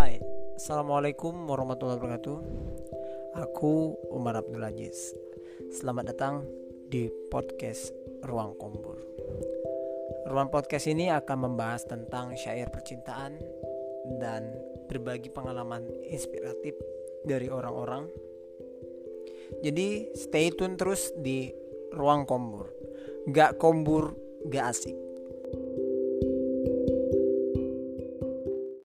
Hai, Assalamualaikum warahmatullahi wabarakatuh. Aku Umar Abdul Aziz. Selamat datang di podcast Ruang Kombur. Ruang podcast ini akan membahas tentang syair percintaan Dan berbagi pengalaman inspiratif dari orang-orang. Jadi stay tune terus di Ruang Kombur. Gak kombur, gak asik.